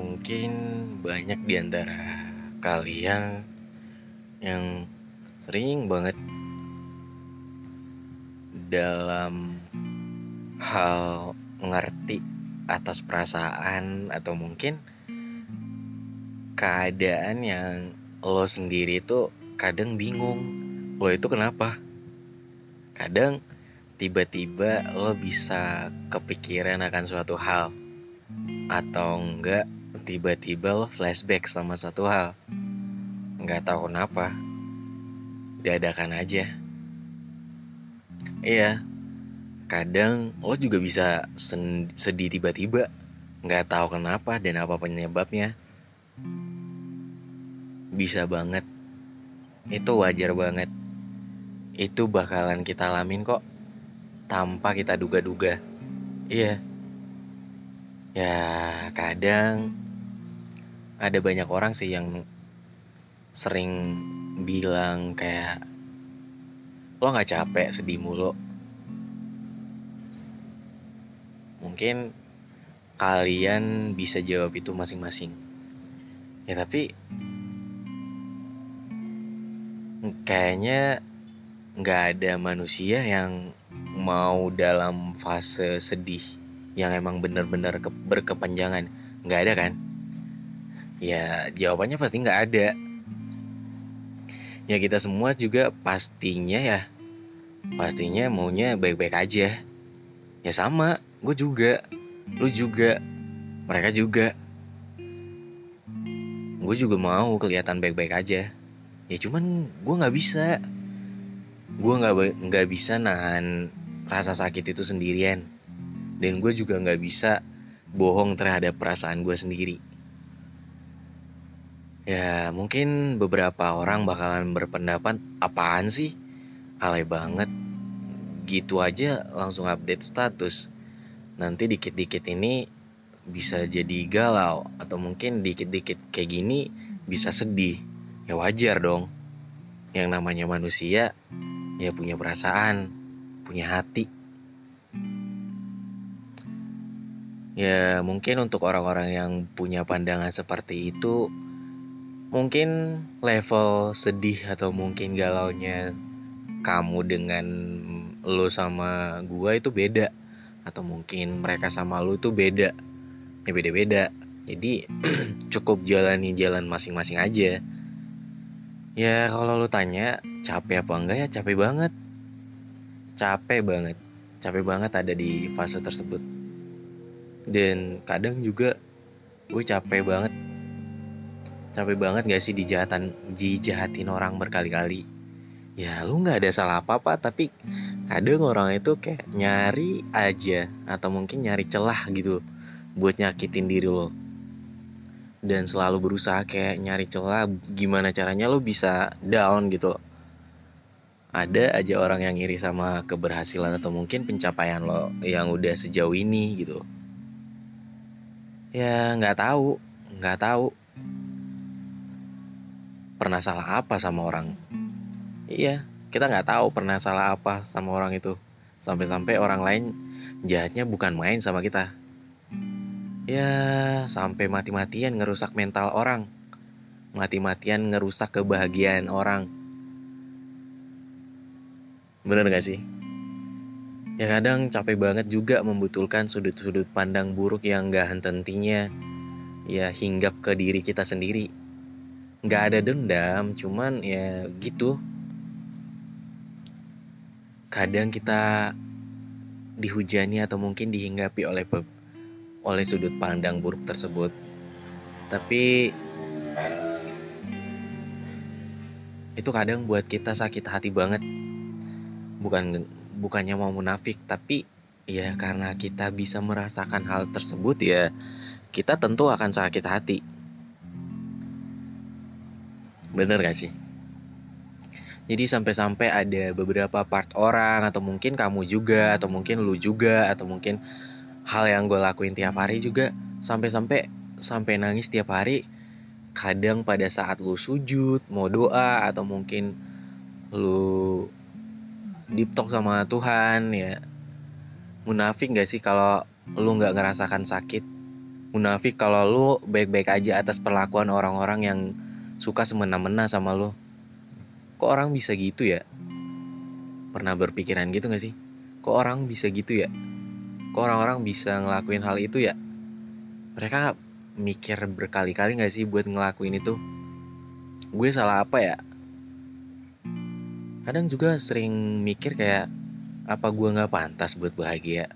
Mungkin banyak di antara kalian yang sering banget dalam hal mengerti atas perasaan atau mungkin keadaan yang lo sendiri itu kadang bingung lo itu kenapa? Kadang tiba-tiba lo bisa kepikiran akan suatu hal atau enggak tiba-tiba flashback sama satu hal. Nggak tahu kenapa. Dadakan aja. Iya. Kadang lo juga bisa sedih tiba-tiba. Nggak tahu kenapa dan apa penyebabnya. Bisa banget. Itu wajar banget. Itu bakalan kita alamin kok. Tanpa kita duga-duga. Iya. Ya kadang ada banyak orang sih yang sering bilang kayak lo nggak capek sedih mulu. Mungkin kalian bisa jawab itu masing-masing. Ya tapi kayaknya nggak ada manusia yang mau dalam fase sedih yang emang bener-bener ke berkepanjangan. Nggak ada kan ya jawabannya pasti nggak ada. Ya kita semua juga pastinya ya pastinya maunya baik-baik aja. Ya sama gue juga lu juga mereka juga. Gue juga mau kelihatan baik-baik aja. Ya cuman gue nggak bisa. Gue nggak nggak bisa nahan rasa sakit itu sendirian. Dan gue juga nggak bisa bohong terhadap perasaan gue sendiri ya mungkin beberapa orang bakalan berpendapat apaan sih? Alay banget. Gitu aja langsung update status. Nanti dikit-dikit ini bisa jadi galau atau mungkin dikit-dikit kayak gini bisa sedih. Ya wajar dong. Yang namanya manusia ya punya perasaan punya hati. Ya mungkin untuk orang-orang yang punya pandangan seperti itu mungkin level sedih atau mungkin galaunya kamu dengan lo sama gua itu beda. Atau mungkin mereka sama lu itu beda. Ya beda-beda. Jadi cukup jalani jalan masing-masing aja. Ya kalau lu tanya capek apa enggak ya? Capek banget. Capek banget. Capek banget ada di fase tersebut. Dan kadang juga gue capek banget capek banget gak sih dijahatan dijahatin orang berkali-kali? Ya lu nggak ada salah apa-apa tapi kadang orang itu kayak nyari aja atau mungkin nyari celah gitu buat nyakitin diri lo. Dan selalu berusaha kayak nyari celah gimana caranya lo bisa down gitu. Ada aja orang yang iri sama keberhasilan atau mungkin pencapaian lo yang udah sejauh ini gitu. Ya nggak tahu nggak tahu pernah salah apa sama orang? Iya kita nggak tahu pernah salah apa sama orang itu. Sampai-sampai orang lain jahatnya bukan main sama kita. Ya sampai mati-matian ngerusak mental orang. Mati-matian ngerusak kebahagiaan orang. Bener gak sih? Ya kadang capek banget juga membutuhkan sudut-sudut pandang buruk yang gak hententinya ya hinggap ke diri kita sendiri nggak ada dendam cuman ya gitu. Kadang kita dihujani atau mungkin dihinggapi oleh oleh sudut pandang buruk tersebut. Tapi itu kadang buat kita sakit hati banget. Bukan bukannya mau munafik tapi ya karena kita bisa merasakan hal tersebut ya kita tentu akan sakit hati Bener gak sih? Jadi sampai-sampai ada beberapa part orang atau mungkin kamu juga atau mungkin lu juga atau mungkin hal yang gue lakuin tiap hari juga sampai-sampai sampai nangis tiap hari kadang pada saat lu sujud mau doa atau mungkin lu deep talk sama Tuhan ya munafik gak sih kalau lu nggak ngerasakan sakit munafik kalau lu baik-baik aja atas perlakuan orang-orang yang suka semena-mena sama lo. Kok orang bisa gitu ya? Pernah berpikiran gitu gak sih? Kok orang bisa gitu ya? Kok orang-orang bisa ngelakuin hal itu ya? Mereka mikir berkali-kali gak sih buat ngelakuin itu? Gue salah apa ya? Kadang juga sering mikir kayak, apa gue gak pantas buat bahagia?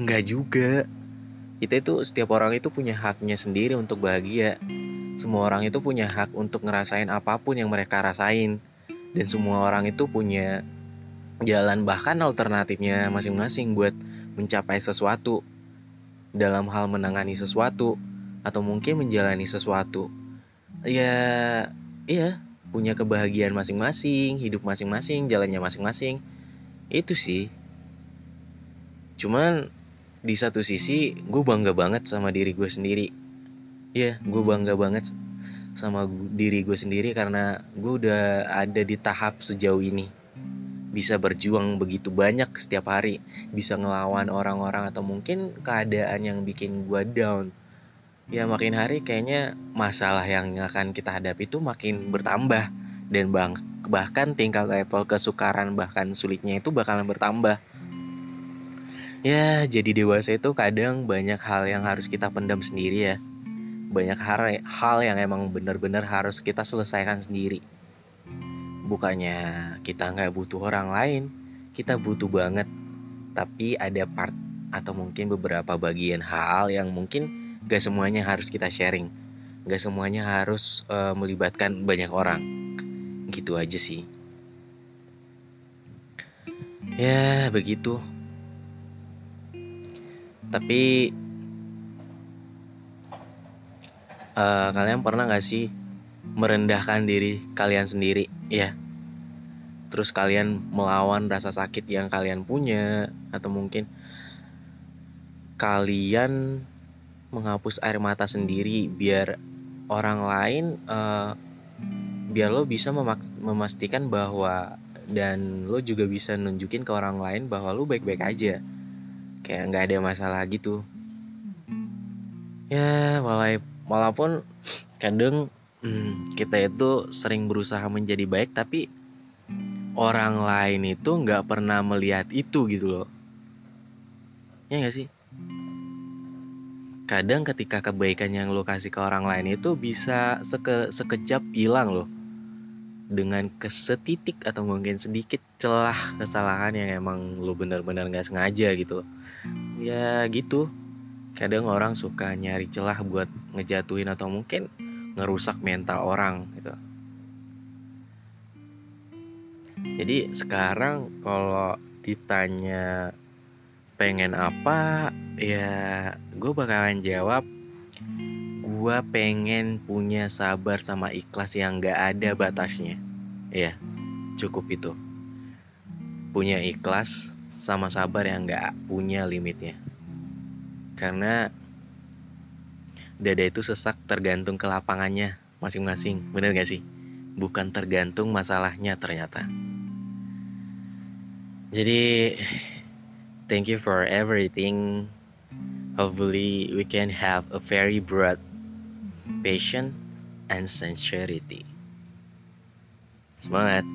Enggak juga. Kita itu, setiap orang itu punya haknya sendiri untuk bahagia semua orang itu punya hak untuk ngerasain apa pun yang mereka rasain. Dan semua orang itu punya jalan bahkan alternatifnya masing-masing buat mencapai sesuatu. Dalam hal menangani sesuatu. Atau mungkin menjalani sesuatu. Ya, iya, punya kebahagiaan masing-masing, hidup masing-masing, jalannya masing-masing. Itu sih. Cuman di satu sisi gue bangga banget sama diri gue sendiri Iya, gue bangga banget sama diri gue sendiri karena gue udah ada di tahap sejauh ini. Bisa berjuang begitu banyak setiap hari, bisa ngelawan orang-orang atau mungkin keadaan yang bikin gue down. Ya makin hari kayaknya masalah yang akan kita hadapi itu makin bertambah dan bang bahkan tingkat level kesukaran bahkan sulitnya itu bakalan bertambah. Ya, jadi dewasa itu kadang banyak hal yang harus kita pendam sendiri ya banyak hal, yang emang benar-benar harus kita selesaikan sendiri. Bukannya kita nggak butuh orang lain, kita butuh banget. Tapi ada part atau mungkin beberapa bagian hal yang mungkin gak semuanya harus kita sharing. Gak semuanya harus uh, melibatkan banyak orang. Gitu aja sih. Ya, begitu. Tapi uh, kalian pernah gak sih merendahkan diri kalian sendiri? Ya terus kalian melawan rasa sakit yang kalian punya atau mungkin kalian menghapus air mata sendiri biar orang lain uh, biar lo bisa memastikan bahwa dan lo juga bisa nunjukin ke orang lain bahwa lo baik-baik aja. Kayak nggak ada masalah gitu. Ya walaupun walaupun kadang hmm, kita itu sering berusaha menjadi baik tapi orang lain itu nggak pernah melihat itu gitu loh. Ya nggak sih? Kadang ketika kebaikan yang lo kasih ke orang lain itu bisa seke, sekejap hilang loh. Dengan kesetitik atau mungkin sedikit celah kesalahan yang emang lo benar-benar nggak sengaja gitu. Ya gitu kadang orang suka nyari celah buat ngejatuhin atau mungkin ngerusak mental orang gitu. Jadi sekarang kalau ditanya pengen apa, ya gue bakalan jawab gue pengen punya sabar sama ikhlas yang gak ada batasnya. Ya, cukup itu. Punya ikhlas sama sabar yang gak punya limitnya. Karena dada itu sesak tergantung ke lapangannya masing-masing. Bener gak sih? Bukan tergantung masalahnya ternyata. Jadi, thank you for everything. Hopefully, we can have a very broad patient and sincerity. Semangat!